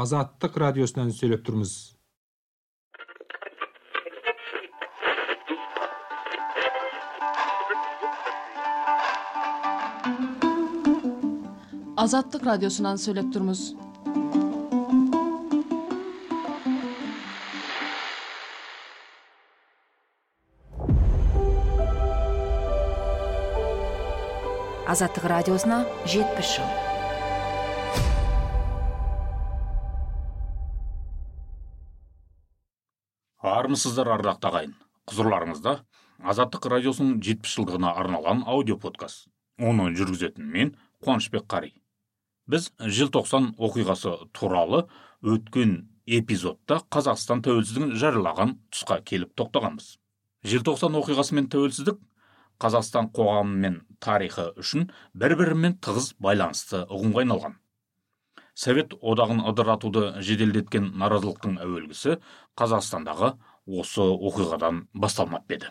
азаттык радиосунан сүйлөп турмуз азаттык радиосунан сүйлөп турмуз азаттык радиосуна жетимиш жыл армысыздар ардақты ағайын. Құзырларыңызда азаттық радиосының жетпіс жылдығына арналған аудио подкаст оны жүргізетін мен қуанышбек қари. Біз желтоқсан оқиғасы туралы өткен эпизодта қазақстан тәуелсіздігін жариялаған тұсқа келіп тоқтағанбыз. Желтоқсан оқиғасы мен тәуелсіздік қазақстан қоғамы мен тарихы үшін бір бірімен тығыз байланысты ұғымға айналған. Совет одағын ыдыратуды жеделдеткен наразылықтың әуелгісі қазақстандағы осы оқиғадан басталмап еді.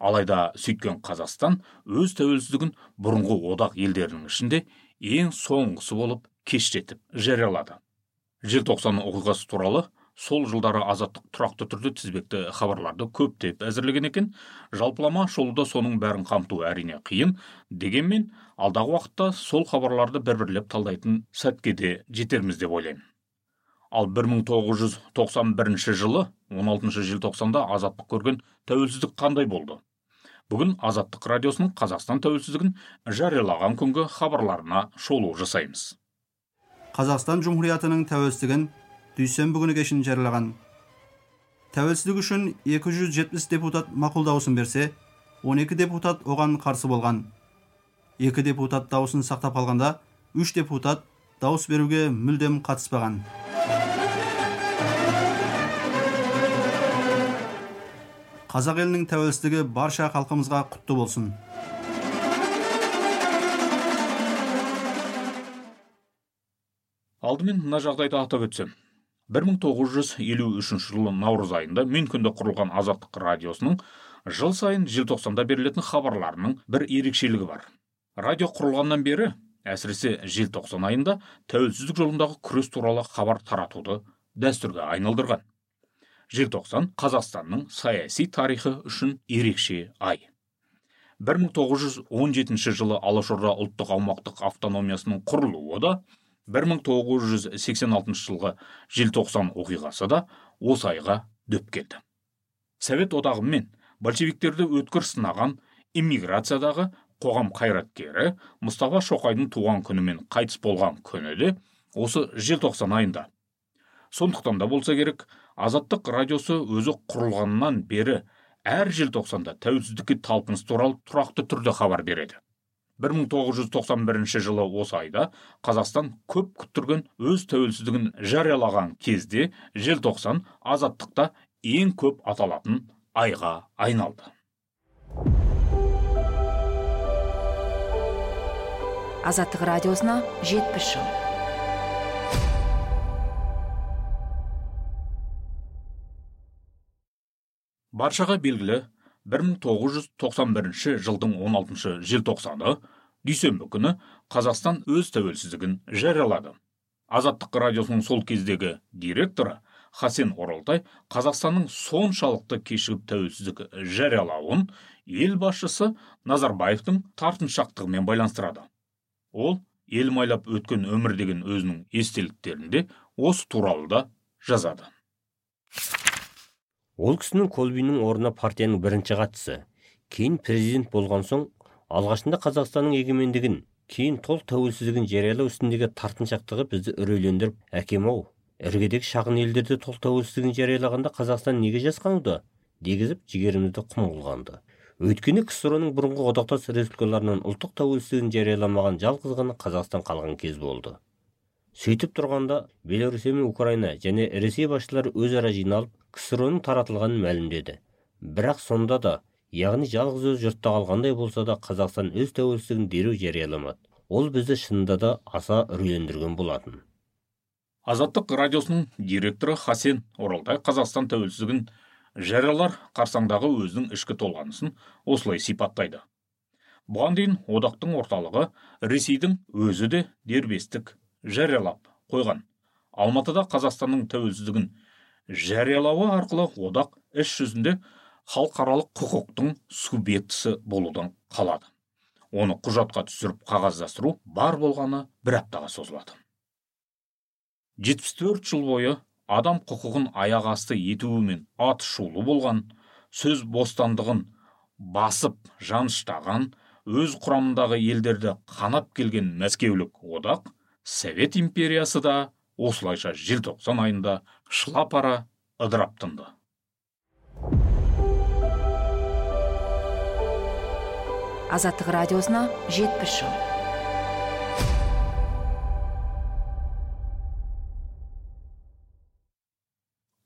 Алайда сөйткен қазақстан өз тәуелсіздігін бұрынғы одақ елдерінің ішінде ең соңғысы болып кештетіп жариялады. Желтоқсан оқиғасы туралы сол жылдары азаттық тұрақты түрде тізбекті хабарларды көптеп әзірлеген екен. Жалпылама шолуда соның бәрін қамту әрине қиын. Дегенмен алдағы уақытта сол хабарларды бір бірлеп талдайтын сәтке де жетерміз деп ойлаймын. Ал 1991 жылы 16 желтоқсанда азаттық көрген тәуелсіздік қандай болды? Бүгін азаттық радиосының қазақстан тәуелсіздігін жариялаған күнгі хабарларына шолу жасаймыз. Қазақстан жұмһуриятының тәуелсіздігін дүйсенбі күні кешін жариялаған тәуелсіздік үшін 270 депутат мақұл дауысын берсе 12 депутат оған қарсы болған екі депутат дауысын сақтап қалғанда үш депутат дауыс беруге мүлдем қатыспаған қазақ елінің тәуелсіздігі барша халқымызға құтты болсын алдымен мына жағдайды атап өтсем 1953 жылы наурыз айында мюнхенде құрылған азаттық радиосының жыл сайын желтоқсанда берілетін хабарларының бір ерекшелігі бар. Радио құрылғаннан бері әсіресе желтоқсан айында тәуелсіздік жолындағы күрес туралы хабар таратуды дәстүрге айналдырған. Желтоқсан қазақстанның саяси тарихы үшін ерекше ай. 1917 жылы алашорда ұлттық аумақтық автономиясының құрылуы да 1986 жылғы желтоқсан оқиғасы да осы айға дөп келді. Совет одағы мен большевиктерді өткір сынаған иммиграциядағы қоғам қайраткері мұстафа шоқайдың туған күні мен қайтыс болған күні де осы желтоқсан айында. Сондықтан да болса керек азаттық радиосы өзі құрылғаннан бері әр желтоқсанда тәуелсіздікке талпыныс туралы тұрақты түрде хабар береді. 1991 жылы осы айда қазақстан көп күттірген өз тәуелсіздігін жариялаған кезде желтоқсан азаттықта ең көп аталатын айға айналды. Азаттық радиосына жетпіс жыл. Баршаға белгілі 1991 жылдың 16 желтоқсаны дүйсенбі күні қазақстан өз тәуелсіздігін жариялады. Азаттық радиосының сол кездегі директоры хасен оралтай қазақстанның соншалықты кешігіп тәуелсіздік жариялауын ел басшысы назарбаевтың тартыншақтығымен байланыстырады. Ол ел майлап өткен өмір деген өзінің естеліктерінде осы туралы да жазады. Ол кісінің колбиннің орнына партияның бірінші хатшысы кейін президент болған соң алғашында қазақстанның егемендігін кейін толық тәуелсіздігін жариялау үстіндегі тартыншақтығы бізді үрейлендіріп әкем ау іргедегі шағын елдерде толық тәуелсіздігін жариялағанда қазақстан неге жасқануда дегізіп жігерімізді құм қылғанды. Өйткені ксро ның бұрынғы одақтас республикаларынан ұлттық тәуелсіздігін жарияламаған жалғыз ғана қазақстан қалған кез болды. Сөйтіп тұрғанда беларусия мен украина және ресей басшылары өзара жиналып ксро таратылғанын мәлімдеді бірақ сонда да яғни жалғыз өз жұртта қалғандай болса да қазақстан өз тәуелсіздігін дереу жарияламады ол бізді шынында да аса үрейлендірген болатын. Азаттық радиосының директоры хасен оралтай қазақстан тәуелсіздігін жариялар қарсаңдағы өзінің ішкі толғанысын осылай сипаттайды. Бұған дейін одақтың орталығы ресейдің өзі де дербестік жариялап қойған. Алматыда қазақстанның тәуелсіздігін жариялауы арқылы одақ іс жүзінде халықаралық құқықтың субъектісі болудан қалады. Оны құжатқа түсіріп қағаздастыру бар болғаны бір аптаға созылады. 74 жыл бойы адам құқығын аяқ асты етуімен ат шулы болған сөз бостандығын басып жаныштаған өз құрамындағы елдерді қанап келген мәскеулік одақ совет империясы да осылайша желтоқсан айында шыла пара ыдырап тынды. Азаттық радиосына жетпіс жыл.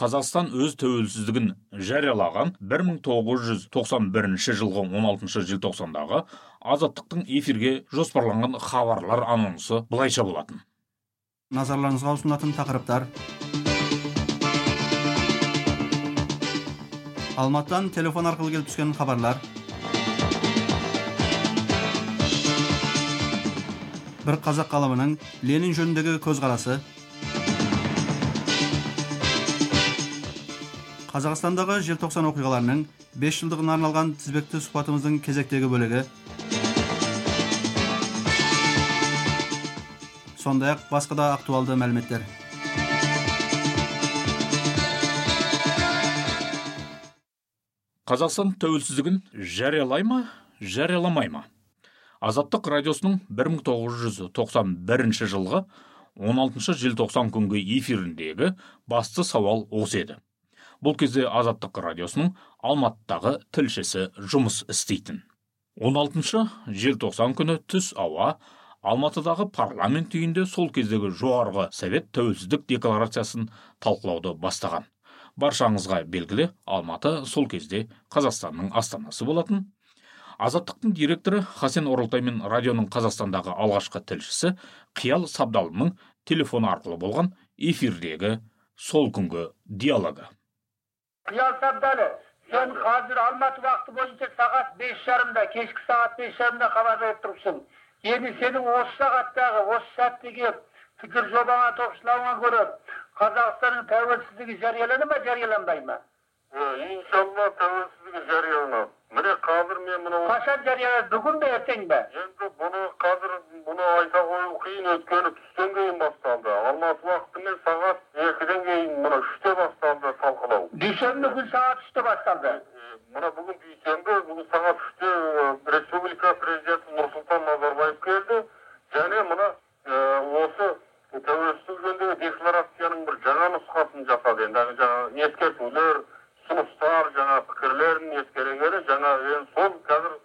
Қазақстан өз тәуелсіздігін жариялаған 1991 жылғы 16 желтоқсандағы азаттықтың эфирге жоспарланған хабарлар анонсы былайша болатын. Назарларыңызға ұсынатын тақырыптар. Алматыдан телефон арқылы келіп түскен хабарлар. Бір қазақ ғалымының ленин жөніндегі көзқарасы қазақстандағы желтоқсан оқиғаларының 5 жылдығына арналған тізбекті сұхбатымыздың кезектегі бөлігі сондай ақ басқа да актуалды мәліметтер. Қазақстан тәуелсіздігін жариялай ма жарияламай ма? Азаттық радиосының 1991 жылғы 16 желтоқсан күнгі эфиріндегі басты сауал осы еді. Бұл кезде азаттық радиосының алматыдағы тілшісі жұмыс істейтін. 16 желтоқсан күні түс ауа алматыдағы парламент үйінде сол кездегі жоғарғы совет тәуелсіздік декларациясын талқылауды бастаған. Баршаңызға белгілі алматы сол кезде қазақстанның астанасы болатын. Азаттықтың директоры хасен оралтай мен радионың қазақстандағы алғашқы тілшісі қиял сабдалының телефоны арқылы болған эфирдегі сол күнгі диалогы. Қиял сабдалы сен қазір алматы уақыты бойынша сағат бес жарымда кешкі сағат бес жарымда хабар беріп тұрсың енді сенің осы сағаттағы осы сәтте келіп пікір жобаңа топшылауыңа көре қазақстанның тәуелсіздігі жариялана ма жарияланбай ма? Иншалла тәуелсіздігі жарияланады. Міне қазір мен мынау қашан жарияланады бүгін бе ертең бе? Енді бұны қазір бұны айта қою қиын өйткені түстен кейін басталды алматы уақытымен сағат екіден кейін мына үште басталды талқылау дүйсенбі күн сағат үште басталды мына бүгін дүйсенбі бүгін сағат үште республика президенті нұрсұлтан назарбаев келді және мына осы тәуелсіздік жөніндегі декларацияның бір жаңа нұсқасын жасады енді жаңағы ескертулер ұсыныстар жаңа пікірлерін ескере келе жаңа енді сол қазір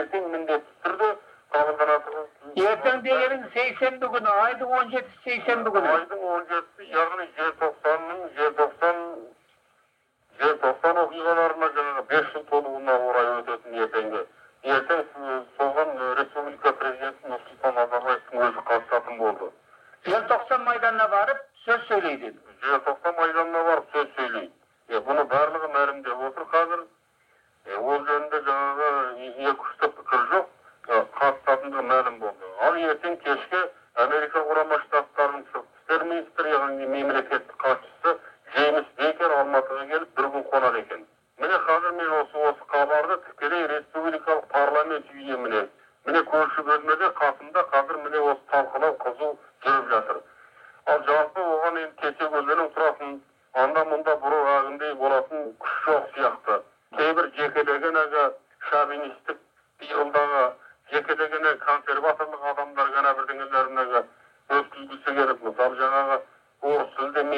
ертең міндетті түрде қабылданады ертең дегенің сейсенбі күні айдың он жетісі сейсенбі күні айдың он жетісі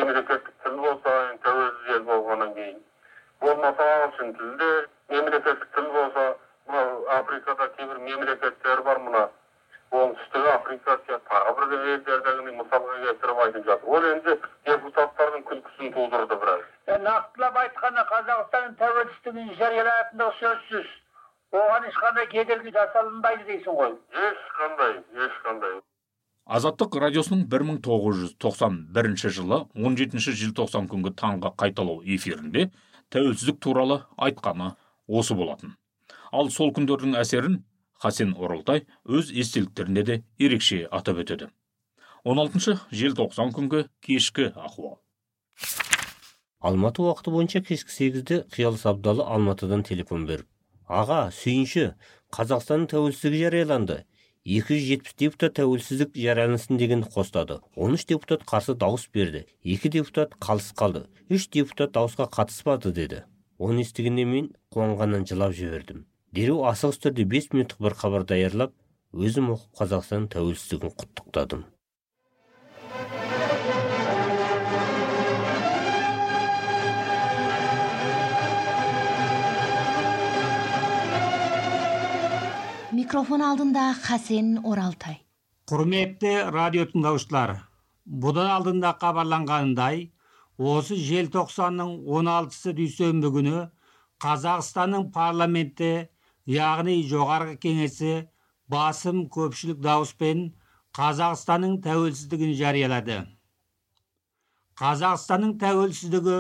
мемлекеттік тіл болса тәуелсіз ел болғаннан кейін болмаса ағылшын тілде мемлекеттік тіл болса мынау африкада кейбір мемлекеттер бар мына оңтүстік африка сияқты тағы бір елдердегini мысалға келтіріп айтып жатыр ол енді депутаттардың күлкісін тудырды біраз нақтылап айтқанда қазақстанның тәуелсіздігін жариялайтындығы сөзсіз оған ешқандай кедергі жасалынбайды дейсің ғой азаттық радиосының 1991 жылы 17 желтоқсан күнгі таңғы қайталау эфирінде тәуелсіздік туралы айтқаны осы болатын. Ал сол күндердің әсерін хасен оралтай өз естеліктерінде де ерекше атап өтеді. 16 желтоқсан күнгі кешкі ахуал. Алматы уақыты бойынша кешкі сегізде қиялыс абдалы алматыдан телефон беріп аға сүйінші қазақстанның тәуелсіздігі жарияланды. 270 депутат тәуелсіздік жариялансын дегенді қостады. 13 депутат қарсы дауыс берді. 2 депутат қалыс қалды. 3 депутат дауысқа қатыспады деді. Оны естігенде мен қуанғаннан жылап жібердім. Дереу асығыс түрде 5 минуттық бір хабар даярлап өзім оқып қазақстанның тәуелсіздігін құттықтадым. Микрофон алдында хасен оралтай құрметті радио тыңдаушылар бұдан алдында хабарланғанындай осы желтоқсанның 16-сы дүйсенбі күні қазақстанның парламенті яғни жоғарғы кеңесі басым көпшілік дауыспен қазақстанның тәуелсіздігін жариялады қазақстанның тәуелсіздігі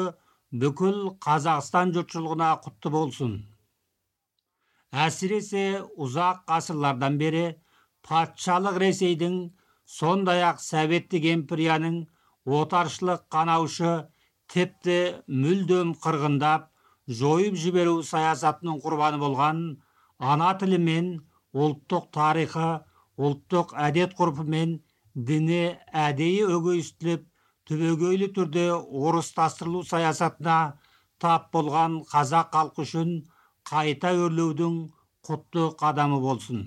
бүкіл қазақстан жұртшылығына құтты болсын әсіресе ұзақ ғасырлардан бері патшалық ресейдің сондай ақ советтік империяның отаршылық қанаушы тіпті мүлдем қырғындап жойып жіберу саясатының құрбаны болған ана тілі мен ұлттық тарихы ұлттық әдет ғұрпы мен діні әдейі өгейістіліп түбегейлі түрде орыстастырылу саясатына тап болған қазақ халқы үшін қайта өрлеудің құтты қадамы болсын.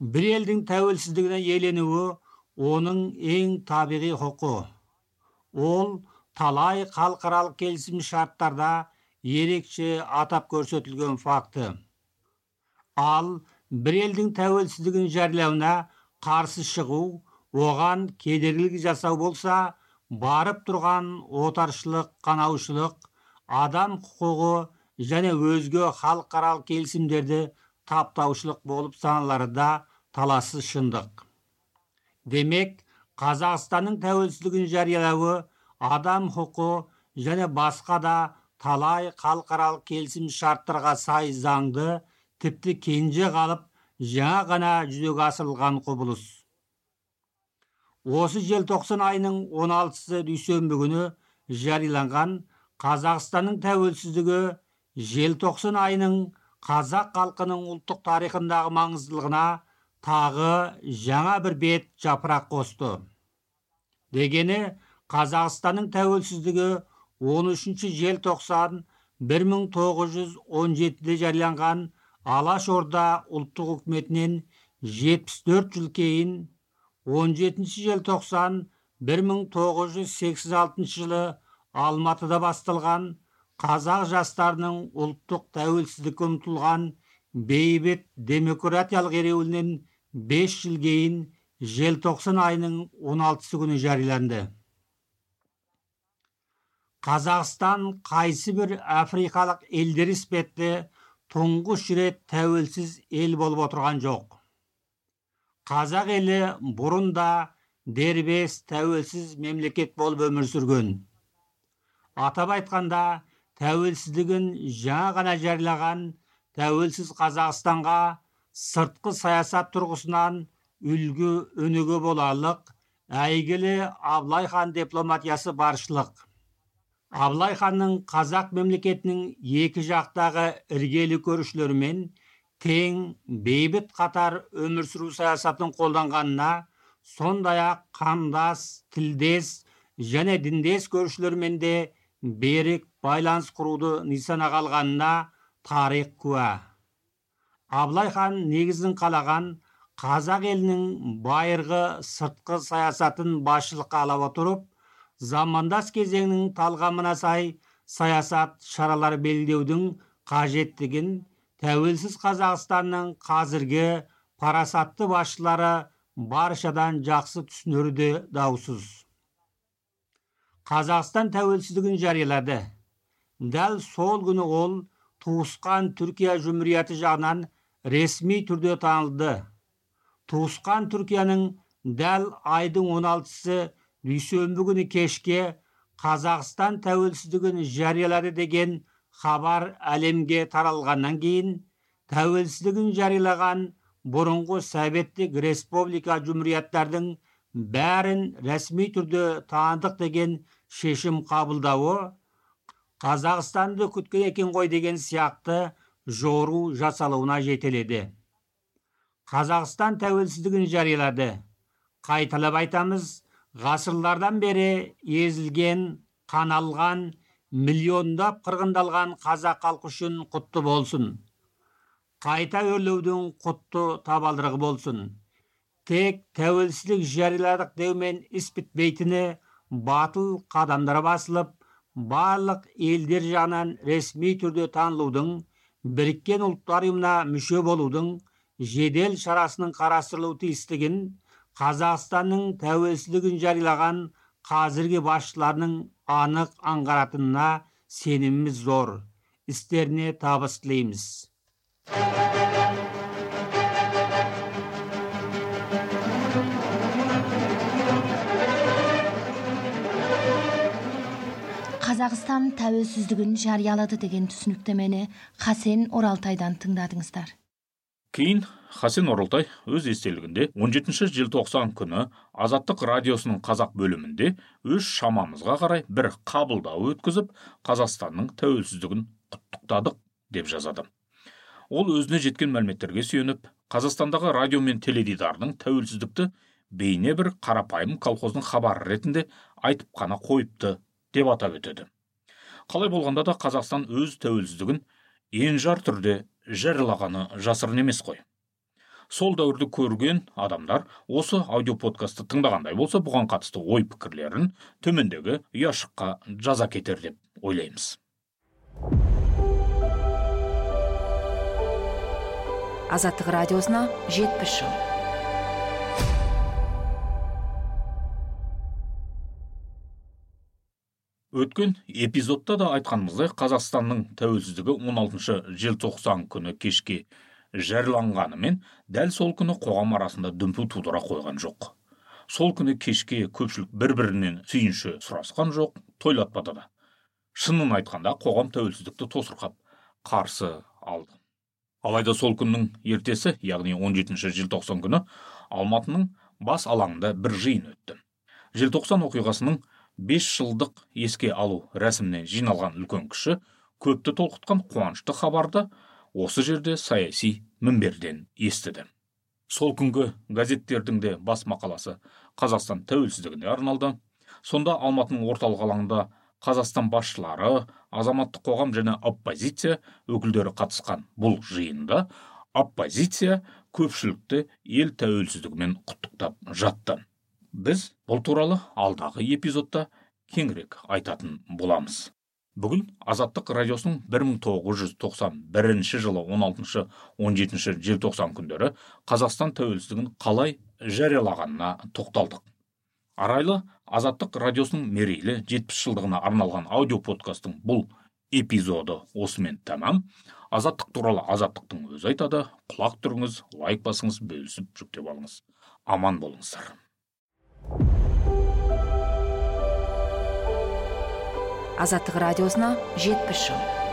Бір елдің тәуелсіздігіне еленуі оның ең табиғи құқы. Ол талай халықаралық келісім шарттарда ерекше атап көрсетілген факті ал бір елдің тәуелсіздігін жариялауына қарсы шығу оған кедергілік жасау болса барып тұрған отаршылық қанаушылық адам құқығы және өзге халықаралық келісімдерді таптаушылық болып саналары да талассыз шындық. Демек қазақстанның тәуелсіздігін жариялауы адам құқы және басқа да талай халықаралық келісім шарттарға сай заңды тіпті кенже қалып жаңа ғана жүзеге асырылған құбылыс. Осы желтоқсан айының 16-сы дүйсенбі күні жарияланған қазақстанның тәуелсіздігі желтоқсан айының қазақ халқының ұлттық тарихындағы маңыздылығына тағы жаңа бір бет жапырақ қосты. Дегені қазақстанның тәуелсіздігі 13 желтоқсан 1917-де жарияланған алаш орда ұлттық үкіметінен 74 жыл кейін 17 желтоқсан 1986 жылы алматыда басталған қазақ жастарының ұлттық тәуелсіздікке ұмтылған бейбіт демократиялық ереуілінен 5 жыл кейін желтоқсан айының 16 күні жарияланды. Қазақстан қайсы бір африкалық елдер іспетті тұңғыш рет тәуелсіз ел болып отырған жоқ. Қазақ елі бұрын да дербес тәуелсіз мемлекет болып өмір сүрген. Атап айтқанда тәуелсіздігін жаңа ғана жариялаған тәуелсіз қазақстанға сыртқы саясат тұрғысынан үлгі өнеге боларлық әйгілі абылай хан дипломатиясы баршылық. Абылай ханның қазақ мемлекетінің екі жақтағы іргелі көршілерімен тең бейбіт қатар өмір сүру саясатын қолданғанына сондай ақ қандас тілдес және діндес көршілермен де берік байланыс құруды нысанаға алғанына тарих куә. Абылай хан негізін қалаған қазақ елінің байырғы сыртқы саясатын басшылыққа ала отырып замандас кезеңнің талғамына сай саясат шаралар белгілеудің қажеттігін тәуелсіз қазақстанның қазіргі парасатты басшылары баршадан жақсы түсінері де даусыз. Қазақстан тәуелсіздігін жариялады дәл сол күні ол туысқан түркия жұмрияты жағынан ресми түрде танылды туысқан түркияның дәл айдың 16-сы дүйсенбі күні кешке қазақстан тәуелсіздігін жариялады деген хабар әлемге таралғаннан кейін тәуелсіздігін жариялаған бұрынғы советтік республика жұмұриаттардың бәрін рәсми түрде таныдық деген шешім қабылдауы қазақстанды күткен екен ғой деген сияқты жору жасалуына жетеледі. Қазақстан тәуелсіздігін жариялады. Қайталап айтамыз ғасырлардан бері езілген қаналған миллиондап қырғындалған қазақ халқы үшін құтты болсын. Қайта өрлеудің құтты табалдырығы болсын. Тек тәуелсіздік жарияладық деумен іс бітпейтіні батыл қадамдар басылып барлық елдер жағынан ресми түрде танылудың біріккен ұлттар ұйымына мүше болудың жедел шарасының қарастырылуы тиістігін қазақстанның тәуелсіздігін жариялаған қазіргі басшыларының анық аңғаратынына сеніміміз зор. Істеріне табыс тілейміз. Қазақстан тәуелсіздігін жариялады деген түсініктемені хасен оралтайдан тыңдадыңыздар кейін хасен оралтай өз естелігінде 17 желтоқсан күні азаттық радиосының қазақ бөлімінде өз шамамызға қарай бір қабылдау өткізіп қазақстанның тәуелсіздігін құттықтадық деп жазады ол өзіне жеткен мәліметтерге сүйеніп қазақстандағы радио мен теледидардың тәуелсіздікті бейне бір қарапайым колхоздың хабары ретінде айтып қана қойыпты деп атап өтеді. Қалай болғанда да қазақстан өз тәуелсіздігін енжар түрде жариялағаны жасырын емес қой. Сол дәуірді көрген адамдар осы аудиоподкастты тыңдағандай болса бұған қатысты ой пікірлерін төмендегі ұяшыққа жаза кетер деп ойлаймыз. Азаттық радиосына жетпіс жыл. Өткен эпизодта да айтқанымыздай қазақстанның тәуелсіздігі 16 желтоқсан күні кешке жарияланғанымен дәл сол күні қоғам арасында дүмпу тудыра қойған жоқ. Сол күні кешке көпшілік бір бірінен сүйінші сұрасқан жоқ тойлатпады да. Шынын айтқанда қоғам тәуелсіздікті тосырқап қарсы алды. Алайда сол күннің ертесі яғни 17 желтоқсан күні алматының бас алаңында бір жиын өтті. Желтоқсан оқиғасының бес жылдық еске алу рәсіміне жиналған үлкен кіші көпті толқытқан қуанышты хабарды осы жерде саяси мінберден естіді. Сол күнгі газеттердің де бас мақаласы қазақстан тәуелсіздігіне арналды сонда алматының орталық алаңында қазақстан басшылары азаматтық қоғам және оппозиция өкілдері қатысқан бұл жиында оппозиция көпшілікті ел тәуелсіздігімен құттықтап жатты. Біз бұл туралы алдағы эпизодта кеңірек айтатын боламыз. Бүгін азаттық радиосының 1991 жылы 16-17 желтоқсан күндері қазақстан тәуелсіздігін қалай жариялағанына тоқталдық арайлы азаттық радиосының мерейлі 70 жылдығына арналған аудиоподкасттың бұл эпизоды осымен тәмам. Азаттық туралы азаттықтың өзі айтады. Құлақ түріңіз лайк басыңыз бөлісіп жүктеп алыңыз. Аман болыңыздар азаттық радиосына жетпіс жыл.